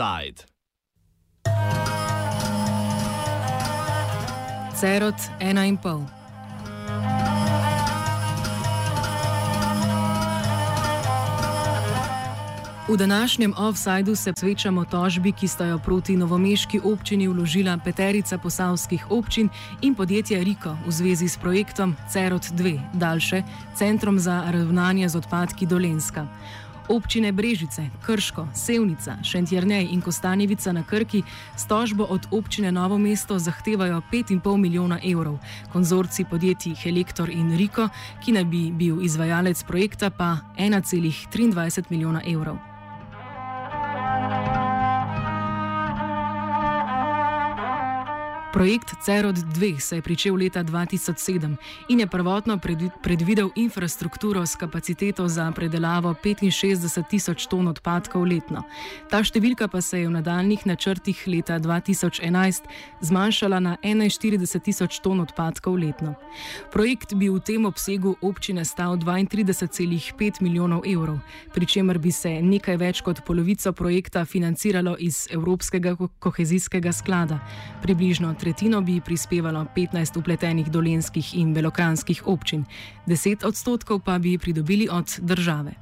Offside. Cerot ena in pol. V današnjem offsajdu se posvečamo tožbi, ki sta jo proti novomeški občini vložila peterica posavskih občin in podjetje Riko v zvezi s projektom Cerot 2, daljše Centrom za ravnanje z odpadki Dolenska. Občine Brežice, Krško, Sevnica, Šentjernej in Kostanjevica na Krki s tožbo od občine Novo mesto zahtevajo 5,5 milijona evrov. Konzorci podjetij Helektor in Riko, ki naj bi bil izvajalec projekta, pa 1,23 milijona evrov. Projekt CEROD 2 se je pričel leta 2007 in je prvotno predvidel infrastrukturo s kapaciteto za predelavo 65 tisoč ton odpadkov letno. Ta številka pa se je v nadaljnih načrtih leta 2011 zmanjšala na 41 tisoč ton odpadkov letno. Projekt bi v tem obsegu občine stal 32,5 milijonov evrov, pri čemer bi se nekaj več kot polovico projekta financiralo iz Evropskega kohezijskega sklada. Približno tretjino bi prispevalo 15 upletenih dolenskih in belokranskih občin, 10 odstotkov pa bi pridobili od države.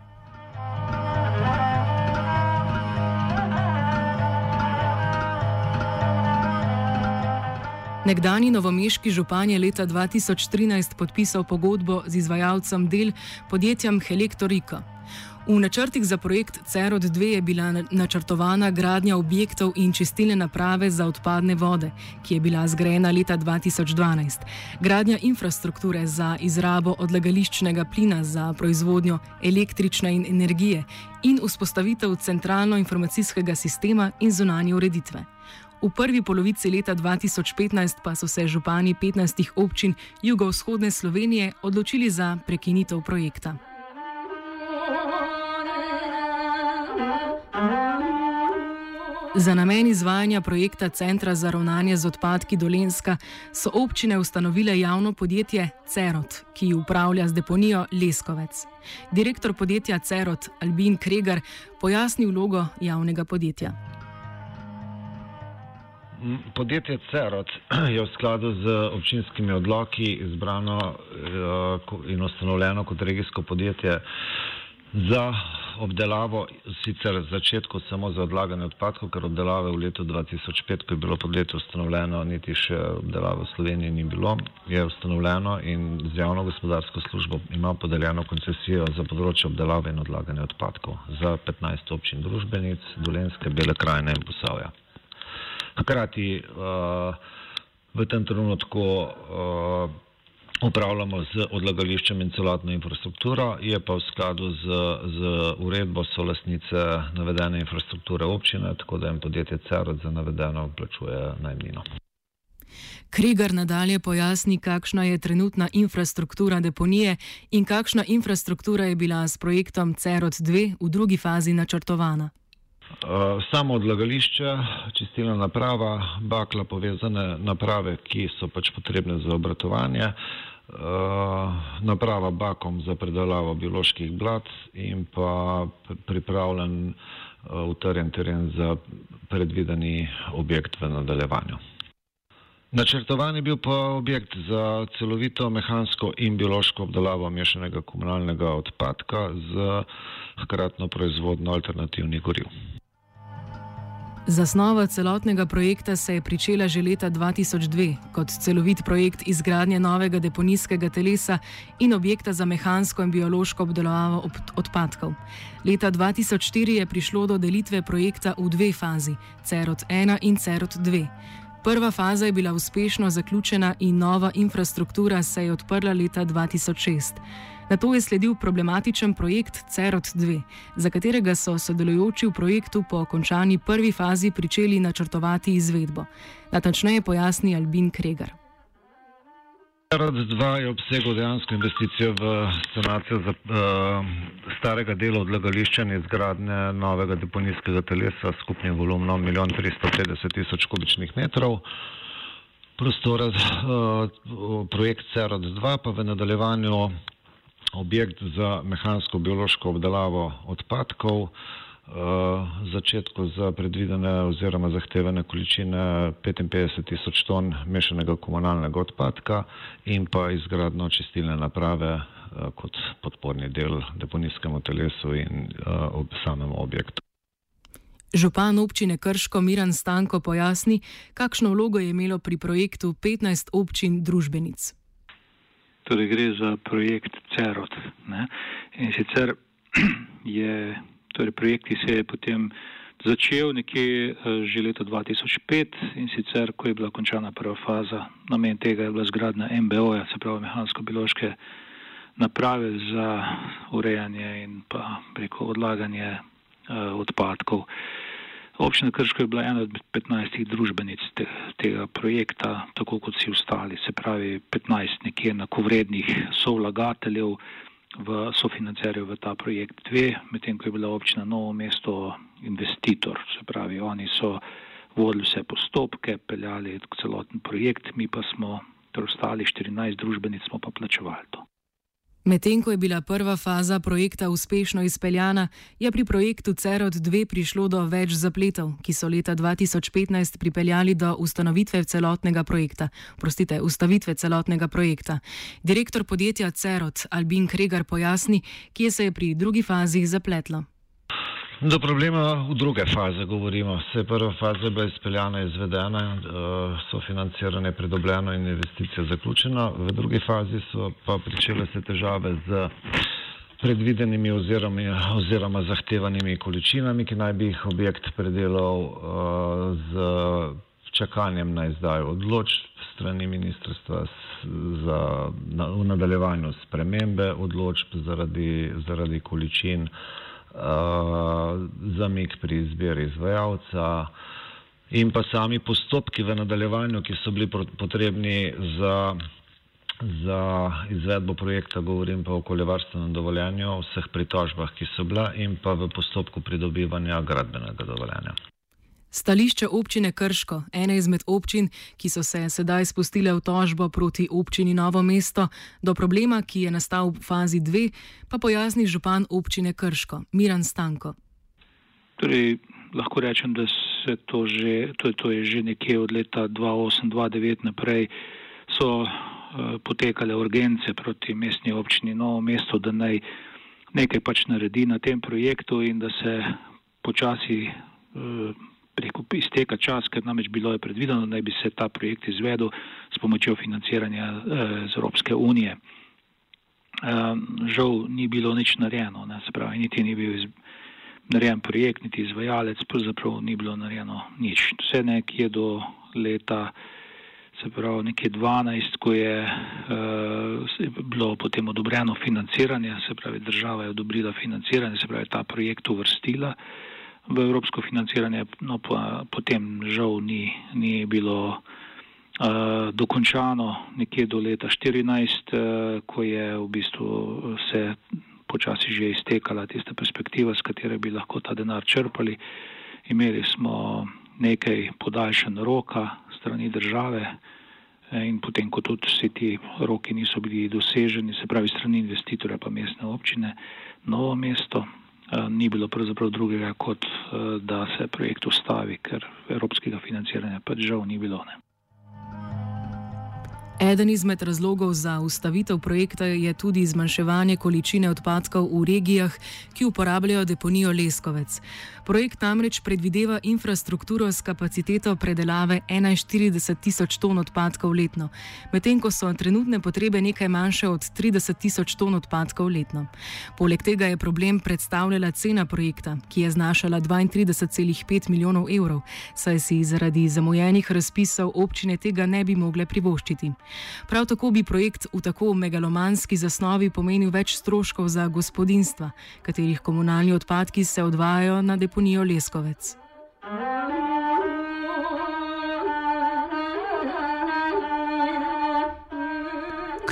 Nekdani novomeški župan je leta 2013 podpisal pogodbo z izvajalcem del podjetjem Helektorika. V načrtih za projekt CEROD 2 je bila načrtovana gradnja objektov in čistilne naprave za odpadne vode, ki je bila zgrajena leta 2012, gradnja infrastrukture za izrabo odlagališčnega plina za proizvodnjo električne in energije in vzpostavitev centralno-informacijskega sistema in zunanje ureditve. V prvi polovici leta 2015 pa so se župani 15 občin jugovzhodne Slovenije odločili za prekinitev projekta. Za namen izvajanja projekta Centra za ravnanje z odpadki Dolenska so občine ustanovile javno podjetje Cerot, ki upravlja z deponijo Leskovec. Direktor podjetja Cerot Albin Kregar pojasni vlogo javnega podjetja. Podjetje Cerot je v skladu z občinskimi odloki izbrano eh, in ustanovljeno kot regijsko podjetje za obdelavo, sicer začetku samo za odlaganje odpadkov, ker obdelave v letu 2005, ko je bilo podjetje ustanovljeno, niti še obdelave v Sloveniji ni bilo, je ustanovljeno in z javno gospodarsko službo ima podeljeno koncesijo za področje obdelave in odlaganja odpadkov za 15 občin družbenic, Dolenske, Bele krajine in Posavja. Hkrati uh, v tem trenutku uh, upravljamo z odlagališčem in celotno infrastrukturo, je pa v skladu z, z uredbo so lasnice navedene infrastrukture občine, tako da jim podjetje CEROD za navedeno plačuje najmnino. Krigar nadalje pojasni, kakšna je trenutna infrastruktura deponije in kakšna infrastruktura je bila s projektom CEROD 2 v drugi fazi načrtovana. Uh, samo odlagališče, čistilna naprava, bakla, povezane naprave, ki so pač potrebne za obratovanje, Eh, naprava bakom za predelavo bioloških blat in pa pripravljen eh, utrjen teren za predvideni objekt v nadaljevanju. Načrtovan je bil pa objekt za celovito mehansko in biološko obdelavo mešanega komunalnega odpadka z hkratno proizvodno alternativnih goriv. Zasnova celotnega projekta se je pričela že leta 2002 kot celovit projekt izgradnje novega deponijskega telesa in objekta za mehansko in biološko obdelavo odpadkov. Leta 2004 je prišlo do delitve projekta v dve fazi: CEROT 1 in CEROT 2. Prva faza je bila uspešno zaključena in nova infrastruktura se je odprla leta 2006. Na to je sledil problematičen projekt CEROT 2, za katerega so sodelujoči v projektu po končani prvi fazi pričeli načrtovati izvedbo. Natančneje pojasni Albin Kregar. CEROT 2 je obsegal dejansko investicijo v sanacijo za, uh, starega dela odlagališča in izgradnje novega deponijskega telesa s skupnim volumnom 1 350 tisoč kubičnih metrov. Prostora, uh, projekt CEROT 2 pa v nadaljevanju objekt za mehansko-biološko obdelavo odpadkov. V začetku za predvidene oziroma zahtevane količine 55 tisoč ton mešanega komunalnega odpadka in pa izgradno čistilne naprave kot podporni del deponijskemu telesu in ob samem objektu. Župan občine Krško Miran Stanko pojasni, kakšno vlogo je imelo pri projektu 15 občin družbenic. Torej gre za projekt CEROT. Ne? In sicer je torej projekt, ki se je potem začel nekje eh, že leta 2005 in sicer, ko je bila končana prva faza, namen tega je bila zgradna MBO-ja, se pravi mehansko-biološke naprave za urejanje in pa preko odlaganje uh, odpadkov. Občina Krško je bila ena od 15 družbenic te, tega projekta, tako kot vsi ostali, se pravi 15 nekje enakovrednih sovlagateljev v sofinanciranju v ta projekt dve, medtem ko je bila občina Novo mesto investitor, se pravi oni so vodili vse postopke, peljali celoten projekt, mi pa smo, torej ostali 14 družbenic, smo pa plačevali to. Medtem ko je bila prva faza projekta uspešno izpeljana, je pri projektu CEROD 2 prišlo do več zapletov, ki so leta 2015 pripeljali do ustanovitve celotnega projekta. Prostite, ustavitve celotnega projekta. Direktor podjetja CEROD Albin Kregar pojasni, kje se je pri drugi fazi zapletlo. Do problema v druge faze govorimo. Se prva faza je bila izpeljana, izvedena, eh, so financirane pridobljeno in investicija zaključena. V drugi fazi so pa pričele se težave z predvidenimi oziroma, oziroma zahtevanimi količinami, ki naj bi jih objekt predelal eh, z čakanjem na izdajo odločb strani ministrstva za, na, v nadaljevanju spremembe odločb zaradi, zaradi količin. Eh, zamik pri izbiri izvajalca in pa sami postopki v nadaljevanju, ki so bili potrebni za, za izvedbo projekta, govorim pa o okoljevarstvenem dovoljenju, vseh pritožbah, ki so bila in pa v postopku pridobivanja gradbenega dovoljenja. Stališče občine Krško, ene izmed občin, ki so se sedaj spustile v tožbo proti občini Novo mesto, do problema, ki je nastal v fazi dve, pa pojasni župan občine Krško, Miran Stanko. Torej, lahko rečem, da se to, že, to, to je že nekje od leta 2008-2009 naprej, so uh, potekale urgence proti mestni občini Novo mesto, da naj nekaj pač naredi na tem projektu in da se počasi. Uh, preko izteka čas, ker namreč bilo je predvideno, da bi se ta projekt izvedel s pomočjo financiranja eh, z Evropske unije. Eh, žal ni bilo nič narejeno, ne, se pravi, niti ni bil iz, narejen projekt, niti izvajalec, pravzaprav ni bilo narejeno nič. Vse nekje do leta, se pravi, nekje 12, ko je eh, bilo potem odobreno financiranje, se pravi, država je odobrila financiranje, se pravi, ta projekt uvrstila v evropsko financiranje, no pa potem žal ni, ni bilo uh, dokončano nekje do leta 2014, uh, ko je v bistvu se počasi že iztekala tista perspektiva, s katero bi lahko ta denar črpali. Imeli smo nekaj podaljšan roka strani države eh, in potem, ko tudi vsi ti roki niso bili doseženi, se pravi strani investitorja pa mestne občine, novo mesto, Eh, ni bilo pravzaprav drugega, kot eh, da se projekt ustavi, ker evropskega financiranja pač žal ni bilo. Ne. Eden izmed razlogov za ustavitev projekta je tudi zmanjševanje količine odpadkov v regijah, ki uporabljajo deponijo Leskovec. Projekt namreč predvideva infrastrukturo s kapaciteto predelave 41 tisoč ton odpadkov letno, medtem ko so trenutne potrebe nekaj manjše od 30 tisoč ton odpadkov letno. Poleg tega je problem predstavljala cena projekta, ki je znašala 32,5 milijonov evrov, saj si zaradi zamujenih razpisov občine tega ne bi mogle privoščiti. Prav tako bi projekt v tako megalomanski zasnovi pomenil več stroškov za gospodinstva, katerih komunalni odpadki se odvajajo na deponijo Leskovec.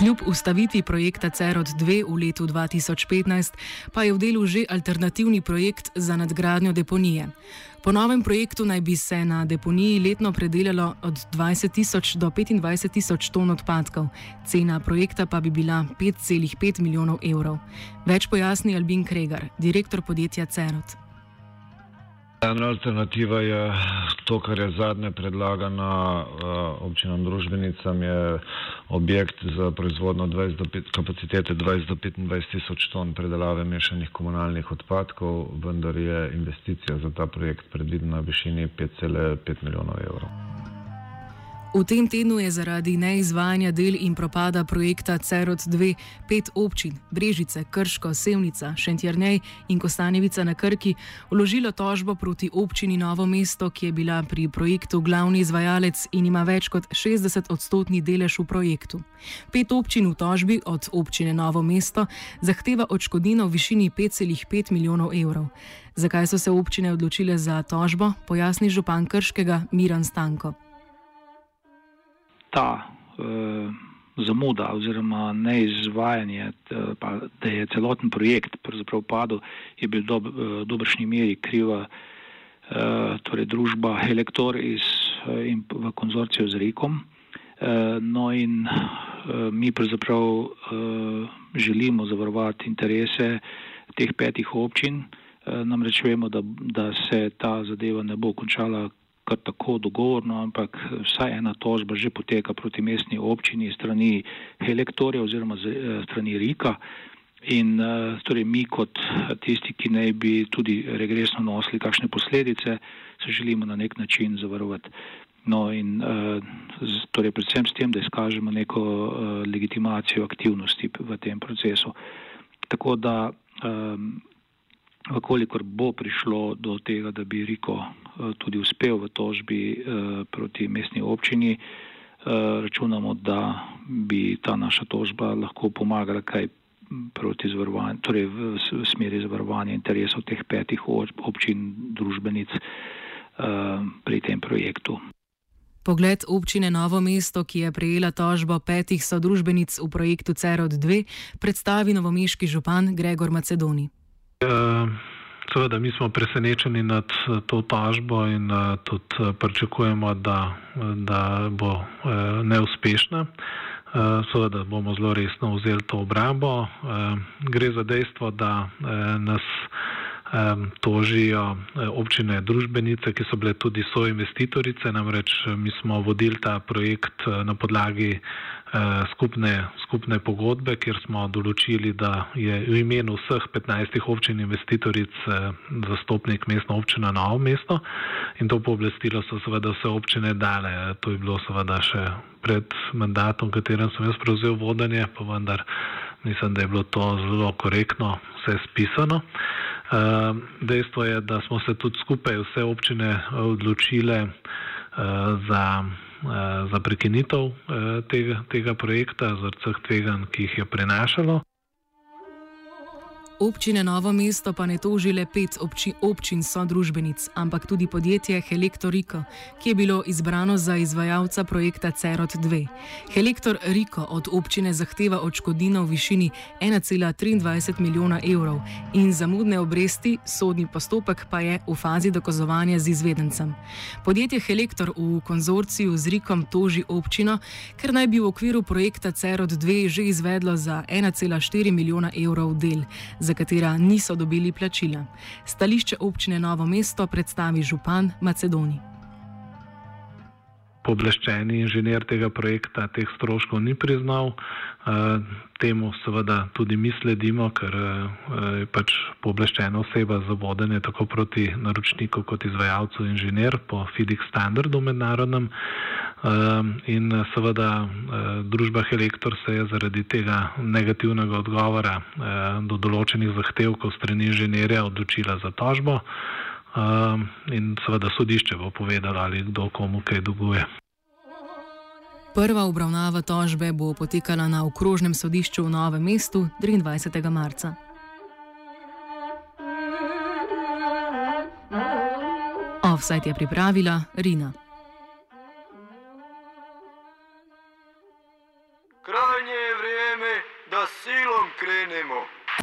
Kljub ustavitvi projekta CEROD 2 v letu 2015 pa je v delu že alternativni projekt za nadgradnjo deponije. Po novem projektu naj bi se na deponiji letno predelalo od 20 tisoč do 25 tisoč ton odpadkov, cena projekta pa bi bila 5,5 milijonov evrov. Več pojasni Albin Kregar, direktor podjetja CEROD. Ena alternativa je to, kar je zadnje predlagano uh, občinam družbenicam, je objekt za proizvodno 20 5, kapacitete 20 do 25 tisoč ton predelave mešanih komunalnih odpadkov, vendar je investicija za ta projekt predvidena v višini 5,5 milijonov evrov. V tem tednu je zaradi neizvajanja del in propada projekta CEROT 2 pet občin - Brežice, Krško, Sevnica, Šentjernej in Kostanjevica na Krki - vložilo tožbo proti občini Novo mesto, ki je bila pri projektu glavni izvajalec in ima več kot 60 odstotni delež v projektu. Pet občin v tožbi od občine Novo mesto zahteva odškodnino v višini 5,5 milijonov evrov. Zakaj so se občine odločile za tožbo, pojasni župan Krškega Miran Stanko ta uh, zamuda oziroma neizvajanje, pa, da je celoten projekt pravzaprav padel, je bil do, v dobršni meri kriva uh, torej družba Elektor iz, uh, in v konzorciju z Rikom. Uh, no in uh, mi pravzaprav uh, želimo zavarovati interese teh petih občin, uh, namreč vemo, da, da se ta zadeva ne bo končala kar tako dogovorno, ampak vsaj ena tožba že poteka proti mestni občini strani Helektorja oziroma eh, strani Rika. In uh, torej mi kot tisti, ki naj bi tudi regresno nosili kakšne posledice, se želimo na nek način zavarovati. No in torej predvsem s tem, da izkažemo neko legitimacijo aktivnosti v tem procesu. Tako da Vkolikor bo prišlo do tega, da bi Riko eh, tudi uspel v tožbi eh, proti mestni občini, eh, računamo, da bi ta naša tožba lahko pomagala kaj proti zavarovanju, torej v smeri zavarovanja interesov teh petih občin družbenic pri tem projektu. Pogled občine Novo mesto, ki je prejela tožbo petih sodružbenic v projektu CEROD 2, predstavi novomeški župan Gregor Macedoni. Eh, seveda, mi smo presenečeni nad eh, to tožbo in uh, tudi uh, pričakujemo, da, da bo neuspešna. Seveda bomo zelo resno vzeli to obrambo. Gre za dejstvo, da nas tožijo občine družbenice, ki so bile tudi soinvestitorice, namreč mi smo vodili ta projekt na podlagi Eh, skupne, skupne pogodbe, kjer smo določili, da je v imenu vseh 15 občin investitoric eh, zastopnik mestna občina Novo mesto in to pooblastilo so seveda vse občine dale. To je bilo seveda še pred mandatom, katerem sem jaz prevzel vodanje, pa vendar mislim, da je bilo to zelo korektno vse spisano. Eh, dejstvo je, da smo se tudi skupaj vse občine odločile za Eh, za prekinitev eh, tega, tega projekta, zaradi vseh tveganj, ki jih je prenašalo. Občine Novo mesto pa ne toži le pet obči, občin sodružbenic, ampak tudi podjetje Helektor Riko, ki je bilo izbrano za izvajalca projekta CEROT 2. Helektor Riko od občine zahteva odškodnino v višini 1,23 milijona evrov in zamudne obresti, sodni postopek pa je v fazi dokazovanja z izvedencem. Podjetje Helektor v konzorciju z Rikom toži občino, ker naj bi v okviru projekta CEROT 2 že izvedlo za 1,4 milijona evrov del za katera niso dobili plačila. Stališče občine Novo mesto predstavi župan Macedoni. Pooblaščeni inženir tega projekta teh stroškov ni priznal. Uh, temu seveda tudi mi sledimo, ker uh, je pač pooblaščena oseba za vodenje tako proti naročniku kot izvajalcu inženir po FIDIC standardu mednarodnem. Ehm, in eh, seveda eh, družba Helektor se je zaradi tega negativnega odgovora eh, do določenih zahtevkov strani inženirja odločila za tožbo ehm, in seveda sodišče bo povedalo, ali kdo komu kaj dolguje. Prva obravnava tožbe bo potekala na okrožnem sodišču v Novem mestu 23. marca. Offside je pripravila Rina. クレも